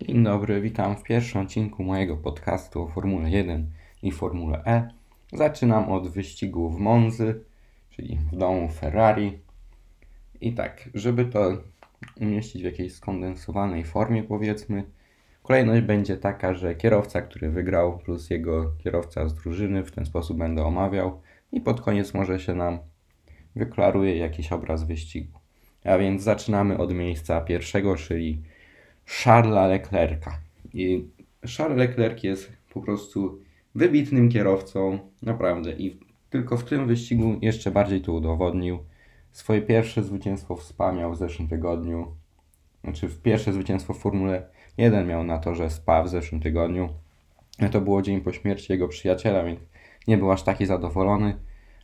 Dzień dobry, witam w pierwszym odcinku mojego podcastu o Formule 1 i Formule E. Zaczynam od wyścigu w Monzy, czyli w domu Ferrari. I tak, żeby to umieścić w jakiejś skondensowanej formie, powiedzmy, kolejność będzie taka, że kierowca, który wygrał, plus jego kierowca z drużyny, w ten sposób będę omawiał, i pod koniec może się nam wyklaruje jakiś obraz wyścigu. A więc zaczynamy od miejsca pierwszego, czyli Charlesa Leclerca. I Charles Leclerc jest po prostu wybitnym kierowcą, naprawdę. I tylko w tym wyścigu jeszcze bardziej to udowodnił. Swoje pierwsze zwycięstwo w SPA miał w zeszłym tygodniu. Znaczy, pierwsze zwycięstwo w Formule 1 miał na torze SPA w zeszłym tygodniu. To było dzień po śmierci jego przyjaciela, więc nie był aż taki zadowolony.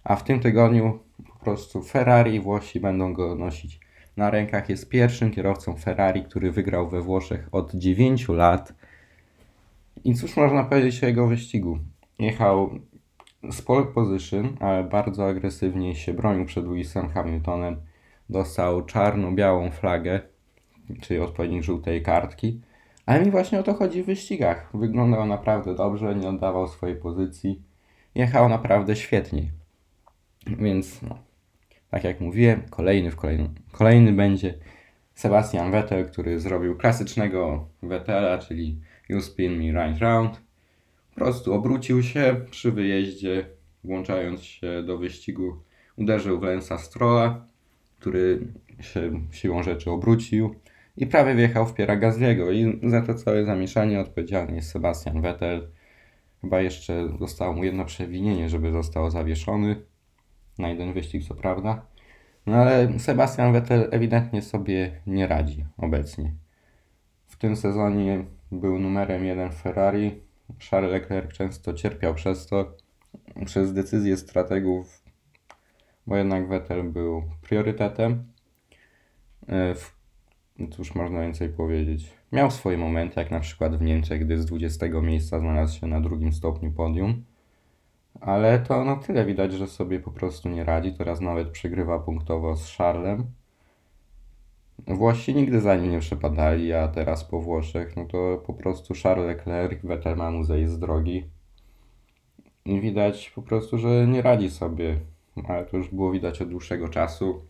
A w tym tygodniu po prostu Ferrari i Włosi będą go nosić na rękach. Jest pierwszym kierowcą Ferrari, który wygrał we Włoszech od 9 lat. I cóż można powiedzieć o jego wyścigu? Jechał z pole position, ale bardzo agresywnie się bronił przed Lewisem Hamiltonem. Dostał czarno-białą flagę, czyli odpowiednik żółtej kartki. Ale mi właśnie o to chodzi w wyścigach. Wyglądał naprawdę dobrze, nie oddawał swojej pozycji. Jechał naprawdę świetnie. Więc no, tak jak mówiłem, kolejny w kolejnym. Kolejny będzie Sebastian Vettel, który zrobił klasycznego Vettela, czyli You spin me right round. Po prostu obrócił się przy wyjeździe, włączając się do wyścigu. Uderzył w Lensa Strolla, który się siłą rzeczy obrócił i prawie wjechał w Piera Gazliego. I za to całe zamieszanie odpowiedzialny jest Sebastian Vettel. Chyba jeszcze zostało mu jedno przewinienie, żeby został zawieszony na jeden wyścig, co prawda. No ale Sebastian Vettel ewidentnie sobie nie radzi obecnie. W tym sezonie był numerem jeden Ferrari. Charles Leclerc często cierpiał przez to, przez decyzje strategów, bo jednak Vettel był priorytetem. E, cóż można więcej powiedzieć? Miał swoje momenty, jak na przykład w Niemczech, gdy z 20 miejsca znalazł się na drugim stopniu podium. Ale to na tyle widać, że sobie po prostu nie radzi. Teraz nawet przegrywa punktowo z Charlem. Włosi nigdy za nim nie przepadali, a teraz po Włoszech, no to po prostu Charles Leclerc, Vettel ma mu zejść z drogi. I widać po prostu, że nie radzi sobie. Ale to już było widać od dłuższego czasu.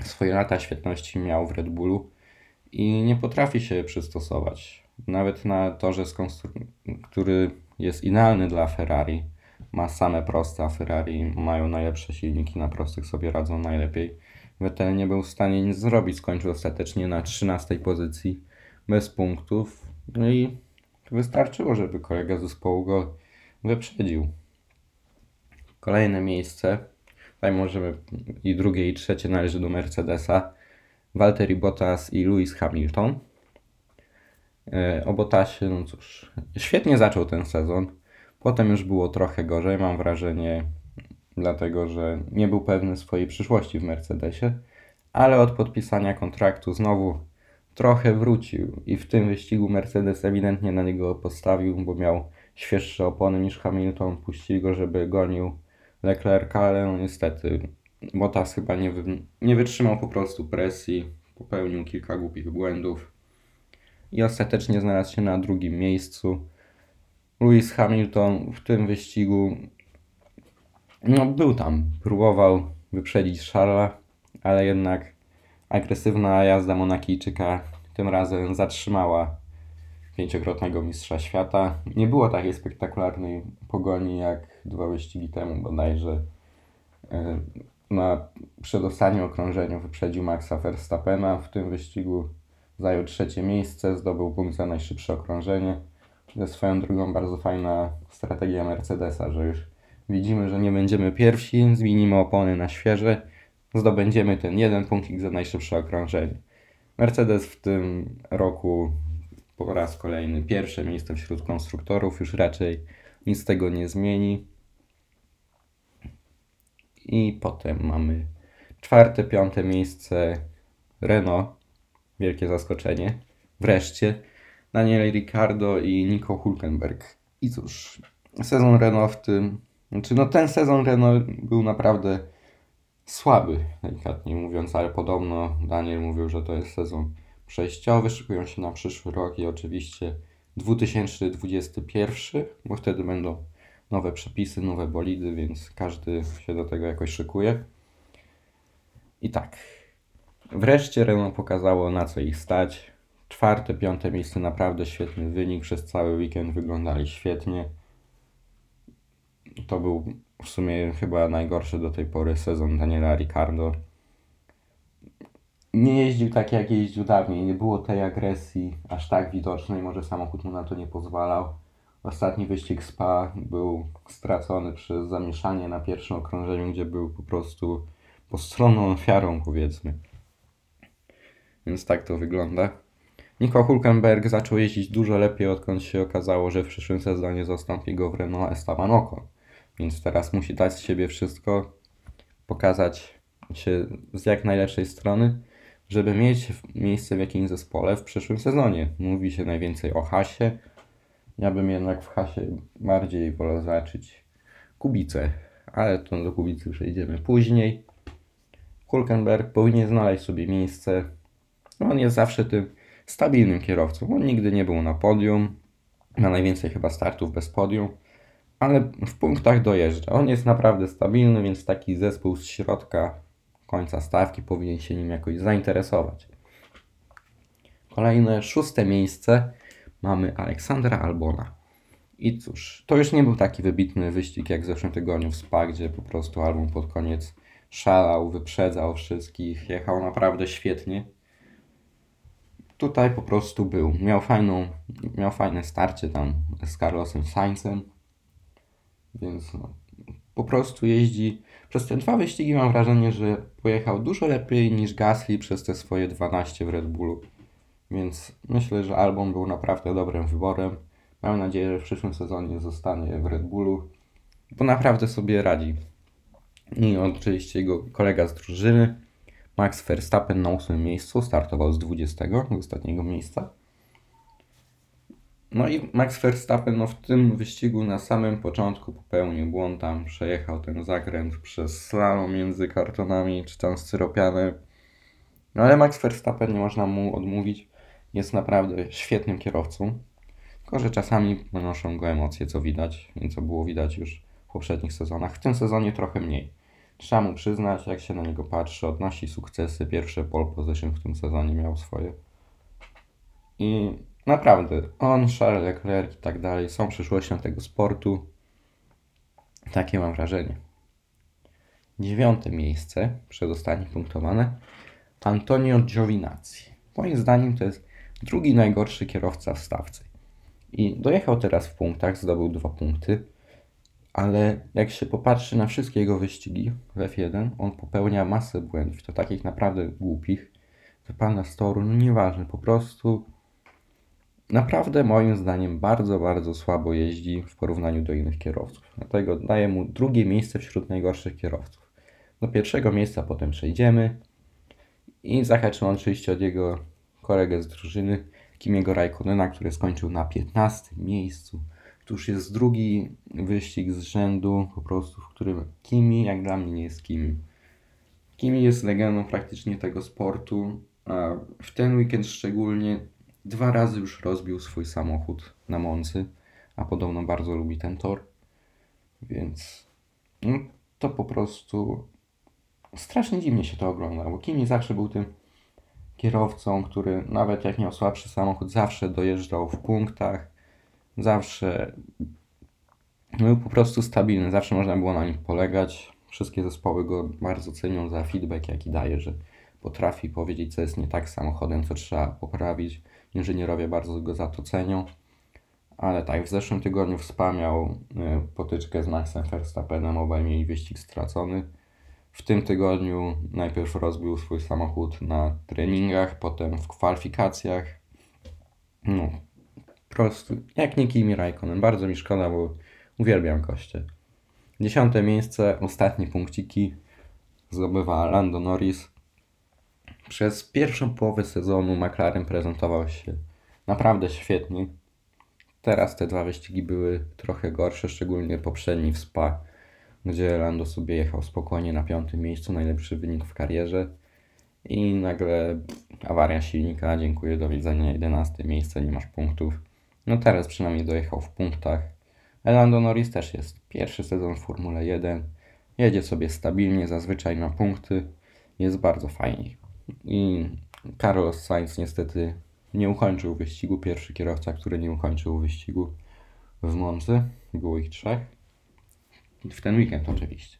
Swoje lata świetności miał w Red Bullu i nie potrafi się przystosować. Nawet na torze, który jest idealny dla Ferrari, ma same proste, a Ferrari mają najlepsze silniki, na prostych sobie radzą najlepiej. Vettel nie był w stanie nic zrobić, skończył ostatecznie na 13 pozycji bez punktów. No i wystarczyło, żeby kolega zespołu go wyprzedził. Kolejne miejsce, tutaj możemy i drugie i trzecie należy do Mercedesa. Valtteri Bottas i Lewis Hamilton. E, o Bottasie, no cóż, świetnie zaczął ten sezon. Potem już było trochę gorzej, mam wrażenie, dlatego że nie był pewny swojej przyszłości w Mercedesie, ale od podpisania kontraktu znowu trochę wrócił i w tym wyścigu Mercedes ewidentnie na niego postawił, bo miał świeższe opony niż Hamilton, puścili go, żeby gonił Leclerca, ale no niestety Bottas chyba nie, wy, nie wytrzymał po prostu presji, popełnił kilka głupich błędów i ostatecznie znalazł się na drugim miejscu. Lewis Hamilton w tym wyścigu no, był tam, próbował wyprzedzić Charlesa, ale jednak agresywna jazda Monakijczyka tym razem zatrzymała pięciokrotnego mistrza świata. Nie było takiej spektakularnej pogoni jak dwa wyścigi temu bodajże. E, na przedostatnim okrążeniu wyprzedził Maxa Verstappena. W tym wyścigu zajął trzecie miejsce, zdobył punkt za najszybsze okrążenie. To swoją drogą bardzo fajna strategia Mercedesa, że już widzimy, że nie będziemy pierwsi, zmienimy opony na świeże, zdobędziemy ten jeden punktik za najszybsze okrążenie. Mercedes w tym roku po raz kolejny pierwsze miejsce wśród konstruktorów, już raczej nic z tego nie zmieni. I potem mamy czwarte, piąte miejsce Renault. Wielkie zaskoczenie. Wreszcie Daniel Ricardo i Nico Hulkenberg. I cóż, sezon Renault w tym, znaczy no ten sezon Renault był naprawdę słaby, delikatnie mówiąc, ale podobno Daniel mówił, że to jest sezon przejściowy, szykują się na przyszły rok i oczywiście 2021, bo wtedy będą nowe przepisy, nowe bolidy, więc każdy się do tego jakoś szykuje. I tak. Wreszcie Renault pokazało na co ich stać. Czwarte, piąte miejsce naprawdę świetny wynik. Przez cały weekend wyglądali świetnie. To był w sumie chyba najgorszy do tej pory sezon Daniela Ricardo. Nie jeździł tak jak jeździł dawniej, nie było tej agresji aż tak widocznej, może samochód mu na to nie pozwalał. Ostatni wyścig Spa był stracony przez zamieszanie na pierwszym okrążeniu, gdzie był po prostu postronną ofiarą, powiedzmy. Więc tak to wygląda. Nico Hulkenberg zaczął jeździć dużo lepiej, odkąd się okazało, że w przyszłym sezonie zastąpi go w Renault Esteban Ocon. Więc teraz musi dać z siebie wszystko, pokazać się z jak najlepszej strony, żeby mieć miejsce w jakimś zespole w przyszłym sezonie. Mówi się najwięcej o Hasie. Ja bym jednak w Hasie bardziej wolał zobaczyć Kubicę, ale to do Kubicy przejdziemy później. Hulkenberg powinien znaleźć sobie miejsce. On jest zawsze tym stabilnym kierowcą. On nigdy nie był na podium. Ma najwięcej chyba startów bez podium, ale w punktach dojeżdża. On jest naprawdę stabilny, więc taki zespół z środka końca stawki powinien się nim jakoś zainteresować. Kolejne szóste miejsce mamy Aleksandra Albona. I cóż, to już nie był taki wybitny wyścig jak w zeszłym tygodniu w Spa, gdzie po prostu Albon pod koniec szalał, wyprzedzał wszystkich, jechał naprawdę świetnie. Tutaj po prostu był. Miał, fajną, miał fajne starcie tam z Carlosem Sainzem, więc no, po prostu jeździ. Przez te dwa wyścigi mam wrażenie, że pojechał dużo lepiej niż Gasly przez te swoje 12 w Red Bullu. Więc myślę, że Albon był naprawdę dobrym wyborem. Mam nadzieję, że w przyszłym sezonie zostanie w Red Bullu, bo naprawdę sobie radzi. I oczywiście jego kolega z drużyny, Max Verstappen na ósmym miejscu, startował z 20, z ostatniego miejsca. No i Max Verstappen no w tym wyścigu na samym początku popełnił błąd, tam przejechał ten zakręt przez slalom między kartonami czy tam styropianem. No ale Max Verstappen, nie można mu odmówić, jest naprawdę świetnym kierowcą. Tylko, że czasami ponoszą go emocje, co widać, co było widać już w poprzednich sezonach. W tym sezonie trochę mniej. Trzeba mu przyznać, jak się na niego patrzy, odnosi sukcesy. Pierwsze pole position w tym sezonie miał swoje. I naprawdę, on, Charles Leclerc i tak dalej są przyszłością tego sportu. Takie mam wrażenie. Dziewiąte miejsce, przedostatnie punktowane, Antonio Giovinazzi. Moim zdaniem to jest drugi najgorszy kierowca w stawce. I dojechał teraz w punktach, zdobył dwa punkty, ale jak się popatrzy na wszystkie jego wyścigi w F1, on popełnia masę błędów, to takich naprawdę głupich. Wypada z toru, no nieważne, po prostu naprawdę moim zdaniem bardzo, bardzo słabo jeździ w porównaniu do innych kierowców. Dlatego daję mu drugie miejsce wśród najgorszych kierowców. Do pierwszego miejsca potem przejdziemy i zahaczymy oczywiście od jego kolegę z drużyny, Kimiego Raikkonena, który skończył na 15 miejscu. To już jest drugi wyścig z rzędu, po prostu, w którym Kimi, jak dla mnie, nie jest Kimi. Kimi jest legendą praktycznie tego sportu, a w ten weekend szczególnie dwa razy już rozbił swój samochód na Moncy, a podobno bardzo lubi ten tor. Więc no, to po prostu strasznie dziwnie się to ogląda, bo Kimi zawsze był tym kierowcą, który nawet jak miał słabszy samochód, zawsze dojeżdżał w punktach, zawsze był po prostu stabilny, zawsze można było na nim polegać. Wszystkie zespoły go bardzo cenią za feedback, jaki daje, że potrafi powiedzieć, co jest nie tak samochodem, co trzeba poprawić. Inżynierowie bardzo go za to cenią. Ale tak, w zeszłym tygodniu wspomniał y, potyczkę z Maxem Verstappenem, obaj mieli wyścig stracony. W tym tygodniu najpierw rozbił swój samochód na treningach, potem w kwalifikacjach. No, prostu jak nie Kimi Raikkonen. Bardzo mi szkoda, bo uwielbiam koście. Dziesiąte miejsce, ostatnie punkciki zdobywa Lando Norris. Przez pierwszą połowę sezonu McLaren prezentował się naprawdę świetnie. Teraz te dwa wyścigi były trochę gorsze, szczególnie poprzedni w Spa gdzie Lando sobie jechał spokojnie na piątym miejscu, najlepszy wynik w karierze. i nagle awaria silnika, dziękuję, do widzenia, 11 miejsce, nie masz punktów. No teraz przynajmniej dojechał w punktach. Lando Norris też jest pierwszy sezon w Formule 1, jedzie sobie stabilnie, zazwyczaj na punkty, jest bardzo fajnie. I Carlos Sainz niestety nie ukończył wyścigu, pierwszy kierowca, który nie ukończył wyścigu w Moncy, było ich trzech. W ten weekend oczywiście.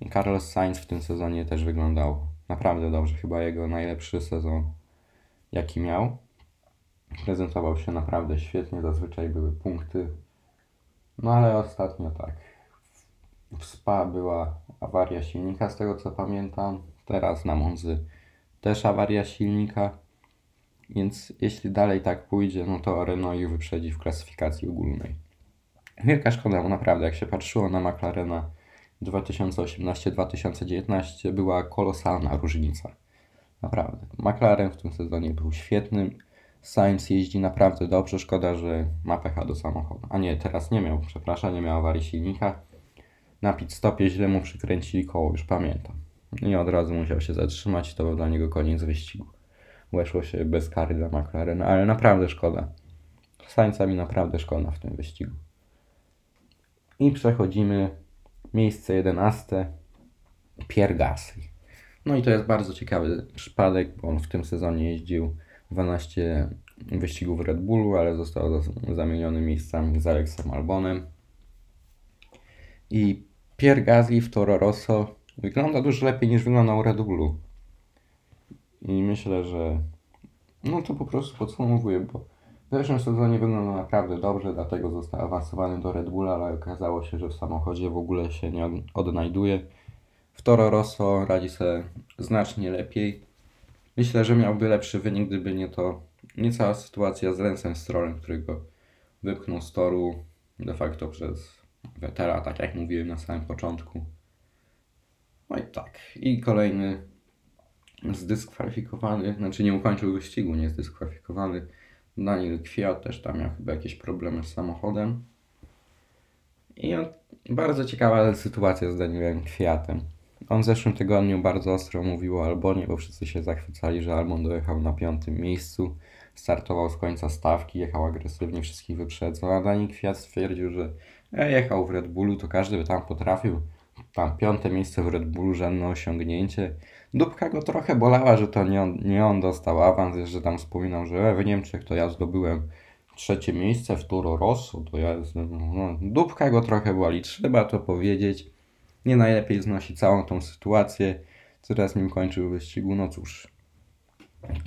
I Carlos Sainz w tym sezonie też wyglądał naprawdę dobrze. Chyba jego najlepszy sezon, jaki miał. Prezentował się naprawdę świetnie, zazwyczaj były punkty. No ale ostatnio tak. W Spa była awaria silnika, z tego co pamiętam. Teraz na Monzy też awaria silnika. Więc jeśli dalej tak pójdzie, no to Renault ich wyprzedzi w klasyfikacji ogólnej. Wielka szkoda, bo naprawdę jak się patrzyło na McLarena 2018-2019 była kolosalna różnica. Naprawdę. McLaren w tym sezonie był świetnym. Sainz jeździ naprawdę dobrze. Szkoda, że ma pecha do samochodu. A nie, teraz nie miał, przepraszam, nie miał awarii silnika. Na pit stopie źle mu przykręcili koło, już pamiętam. I od razu musiał się zatrzymać. To był dla niego koniec wyścigu. Weszło się bez kary dla McLaren, ale naprawdę szkoda. Sainza mi naprawdę szkoda w tym wyścigu. I przechodzimy miejsce 11. Pierre Gasly. No i to jest bardzo ciekawy przypadek, bo on w tym sezonie jeździł 12 wyścigów Red Bullu, ale został zamieniony miejscami z Alexem Albonem. I Pierre Gasly w Toro Rosso wygląda dużo lepiej niż wyglądał Red Bullu. I myślę, że no to po prostu podsumowuję, bo w zeszłym sezonie wyglądał naprawdę dobrze, dlatego został awansowany do Red Bulla, ale okazało się, że w samochodzie w ogóle się nie odnajduje. W Toro Rosso radzi sobie znacznie lepiej. Myślę, że miałby lepszy wynik, gdyby nie to nie cała sytuacja z Lensem Strollem, którego wypchnął z toru de facto przez Wetera, tak jak mówiłem na samym początku. No i tak. I kolejny zdyskwalifikowany, znaczy nie ukończył wyścigu, nie zdyskwalifikowany. Daniel Kwiat też tam miał chyba jakieś problemy z samochodem. I bardzo ciekawa sytuacja z Danielem Kwiatem. On w zeszłym tygodniu bardzo ostro mówił o Albonie, bo wszyscy się zachwycali, że Albon dojechał na piątym miejscu. Startował z końca stawki, jechał agresywnie, wszystkich wyprzedzał, a Daniel Kwiat stwierdził, że e, jechał w Red Bullu, to każdy by tam potrafił. Tam piąte miejsce w Red Bullu, żadne osiągnięcie. Dupka go trochę bolała, że to nie on, nie on dostał awans, że tam wspominał, że w Niemczech to ja zdobyłem trzecie miejsce w Toro Rosso, to ja no, dupka go trochę boli, trzeba to powiedzieć. Nie najlepiej znosi całą tą sytuację. Coraz nim kończył wyścigu, no cóż.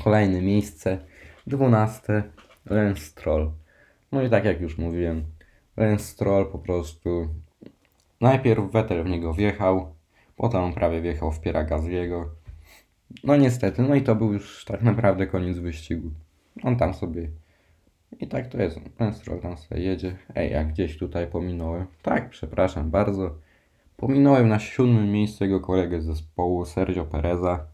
Kolejne miejsce, dwunaste, Lance Stroll. No i tak jak już mówiłem, Lance Stroll po prostu najpierw Vettel w niego wjechał, potem on prawie wjechał w Piera Gazliego. No niestety, no i to był już tak naprawdę koniec wyścigu. On tam sobie... I tak to jest, ten stroll tam sobie jedzie. Ej, jak gdzieś tutaj pominąłem. Tak, przepraszam bardzo. Pominąłem na siódmym miejscu jego kolegę z zespołu, Sergio Pereza.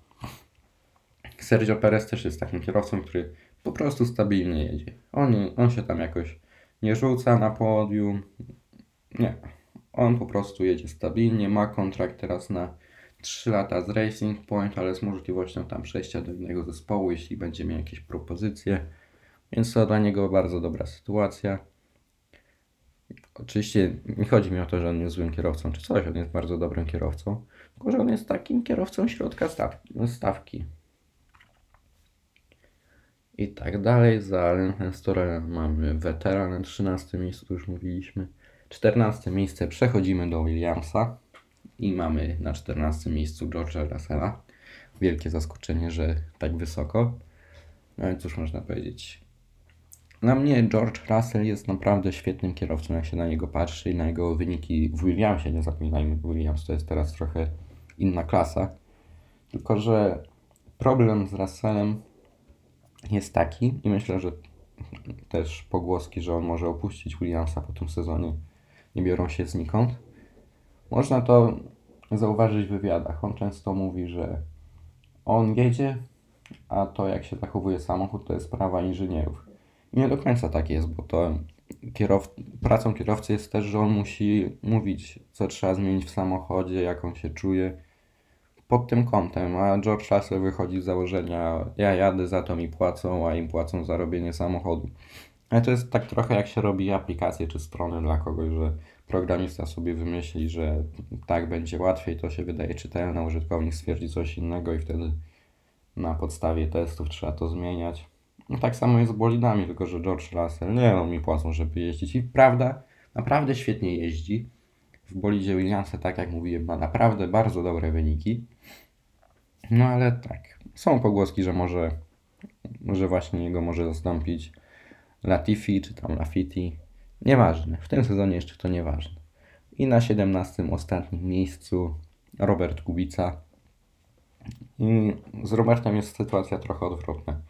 Sergio Perez też jest takim kierowcą, który po prostu stabilnie jedzie. On, on się tam jakoś nie rzuca na podium. Nie. On po prostu jedzie stabilnie, ma kontrakt teraz na 3 lata z Racing Point, ale z możliwością tam przejścia do innego zespołu, jeśli będzie miał jakieś propozycje. Więc to dla niego bardzo dobra sytuacja. Oczywiście nie chodzi mi o to, że on jest złym kierowcą czy coś, on jest bardzo dobrym kierowcą, tylko że on jest takim kierowcą środka stawki. I tak dalej. Za Lenhenstorem mamy weteran na 13 miejscu, już mówiliśmy. 14 miejsce przechodzimy do Williamsa i mamy na 14 miejscu George'a Russella. Wielkie zaskoczenie, że tak wysoko. No i cóż można powiedzieć. Na mnie George Russell jest naprawdę świetnym kierowcą, jak się na niego patrzy i na jego wyniki w Williamsie. Nie zapominajmy, Williams to jest teraz trochę inna klasa. Tylko, że problem z Russellem jest taki i myślę, że też pogłoski, że on może opuścić Williamsa po tym sezonie nie biorą się znikąd. Można to zauważyć w wywiadach. On często mówi, że on jedzie, a to jak się zachowuje samochód to jest sprawa inżynierów. Nie do końca tak jest, bo to kierow... pracą kierowcy jest też, że on musi mówić, co trzeba zmienić w samochodzie, jak on się czuje. pod tym kątem, a George Russell wychodzi z założenia ja jadę, za to mi płacą, a im płacą za robienie samochodu. Ale to jest tak trochę jak się robi aplikacje czy strony dla kogoś, że programista sobie wymyśli, że tak będzie łatwiej, to się wydaje czytelne, użytkownik stwierdzi coś innego i wtedy na podstawie testów trzeba to zmieniać. No tak samo jest z bolidami, tylko że George Russell, nie no, mi płacą, żeby jeździć. I prawda, naprawdę świetnie jeździ. W bolidzie Williamsa, tak jak mówiłem, ma naprawdę bardzo dobre wyniki. No ale tak, są pogłoski, że może, że właśnie jego może zastąpić Latifi czy tam Lafiti. Nieważne, w tym sezonie jeszcze to nieważne. I na 17 ostatnim miejscu Robert Kubica. I z Robertem jest sytuacja trochę odwrotna.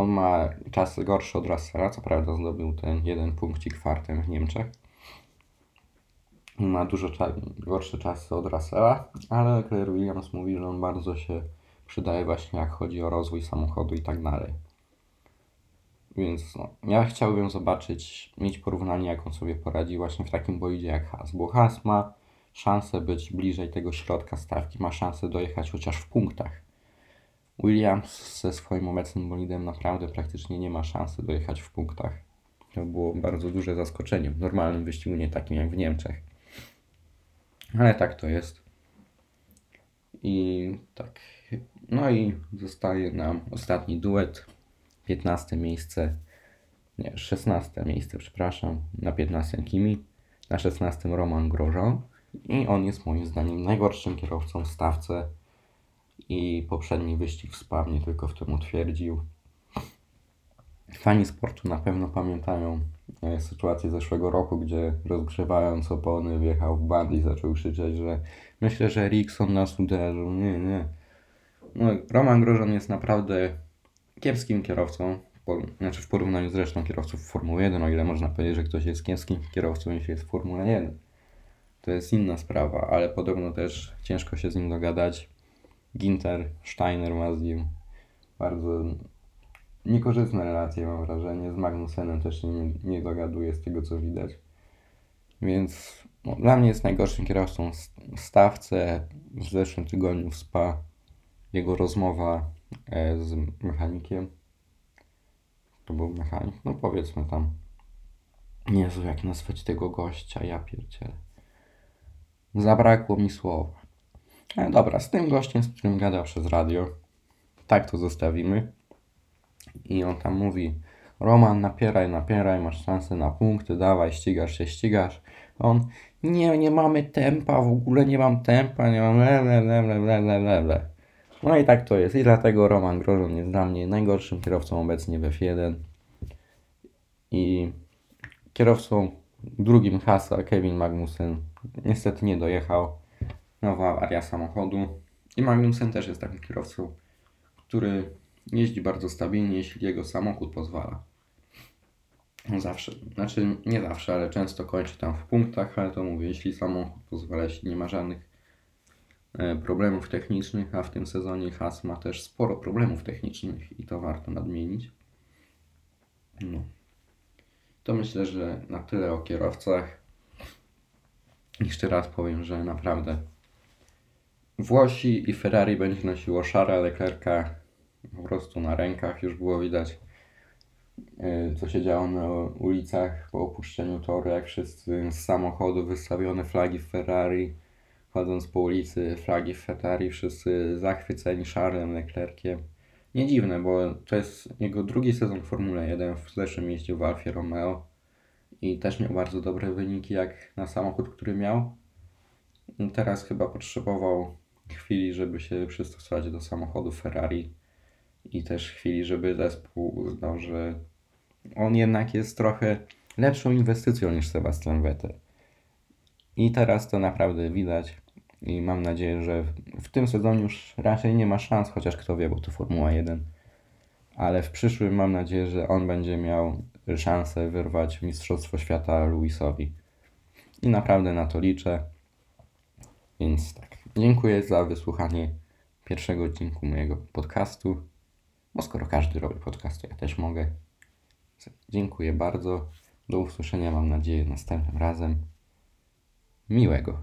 On ma czasy gorsze od Russella, co prawda zdobył ten jeden punkcik kwartem w Niemczech. Ma dużo cza- gorsze czasy od Russella, ale Claire Williams mówi, że on bardzo się przydaje właśnie jak chodzi o rozwój samochodu i tak dalej. Więc no, ja chciałbym zobaczyć, mieć porównanie, jak on sobie poradzi właśnie w takim bolidzie jak Haas, bo Haas ma szansę być bliżej tego środka stawki, ma szansę dojechać chociaż w punktach. Williams ze swoim obecnym bolidem naprawdę praktycznie nie ma szansy dojechać w punktach. To było bardzo duże zaskoczenie w normalnym wyścigu, nie takim jak w Niemczech. Ale tak to jest. I tak. No i zostaje nam ostatni duet. 15 miejsce. Nie, 16 miejsce, przepraszam. Na 15 Kimi. Na 16 Roman Grosjean. I on jest moim zdaniem najgorszym kierowcą w stawce. I poprzedni wyścig w Spa mnie tylko w tym utwierdził. Fani sportu na pewno pamiętają e, sytuację zeszłego roku, gdzie rozgrzewając opony wjechał w band i zaczął krzyczeć, że myślę, że Rickson nas uderzył. Nie, nie. No, Roman Grosjean jest naprawdę kiepskim kierowcą, znaczy w porównaniu z resztą kierowców Formuły 1, o ile można powiedzieć, że ktoś jest kiepskim kierowcą, jeśli jest w Formule 1. To jest inna sprawa, ale podobno też ciężko się z nim dogadać. Ginter, Steiner ma z nim bardzo niekorzystne relacje, mam wrażenie. Z Magnusenem też nie, nie dogaduje z tego, co widać. Więc no, dla mnie jest najgorszym kierowcą w stawce. W zeszłym tygodniu w Spa jego rozmowa e, z mechanikiem. To był mechanik, no powiedzmy tam. Jezu, jak nazwać tego gościa, ja pierdzielę. Zabrakło mi słowa. E, dobra, z tym gościem, z którym gadał przez radio, tak to zostawimy. I on tam mówi, Roman, napieraj, napieraj, masz szansę na punkty, dawaj, ścigasz się, ścigasz. On, nie, nie mamy tempa, w ogóle nie mam tempa, nie mam le, le, le, le, le, le, le. No i tak to jest. I dlatego Roman Grosjean jest dla mnie najgorszym kierowcą obecnie w F1. I kierowcą drugim Hasa, Kevin Magnussen, niestety nie dojechał. Nowa awaria samochodu. I Magnussen też jest takim kierowcą, który jeździ bardzo stabilnie, jeśli jego samochód pozwala. Zawsze, znaczy nie zawsze, ale często kończy tam w punktach, ale to mówię, jeśli samochód pozwala, jeśli nie ma żadnych e, problemów technicznych, a w tym sezonie Haas ma też sporo problemów technicznych i to warto nadmienić. No. To myślę, że na tyle o kierowcach. Jeszcze raz powiem, że naprawdę Włosi i Ferrari będzie nosiło szare Leclerca po prostu na rękach. Już było widać, yy, co się działo na ulicach po opuszczeniu toru, jak wszyscy z samochodu wystawione flagi Ferrari, chodząc po ulicy, flagi Ferrari, wszyscy zachwyceni Charlesem Leclerciem. Nie dziwne, bo to jest jego drugi sezon w Formule 1, w zeszłym jeździł w Alfie Romeo i też miał bardzo dobre wyniki jak na samochód, który miał. Teraz chyba potrzebował chwili, żeby się przystosować do samochodu Ferrari i też chwili, żeby zespół uznał, że on jednak jest trochę lepszą inwestycją niż Sebastian Vettel. I teraz to naprawdę widać i mam nadzieję, że w- tym sezonie już raczej nie ma szans, chociaż kto wie, bo to Formuła 1. Ale w przyszłym mam nadzieję, że on będzie miał szansę wyrwać Mistrzostwo Świata Luisowi. I naprawdę na to liczę. Więc tak, dziękuję za wysłuchanie pierwszego odcinku mojego podcastu. Bo skoro każdy robi podcast, to ja też mogę. Dziękuję bardzo. Do usłyszenia, mam nadzieję, następnym razem. Miłego.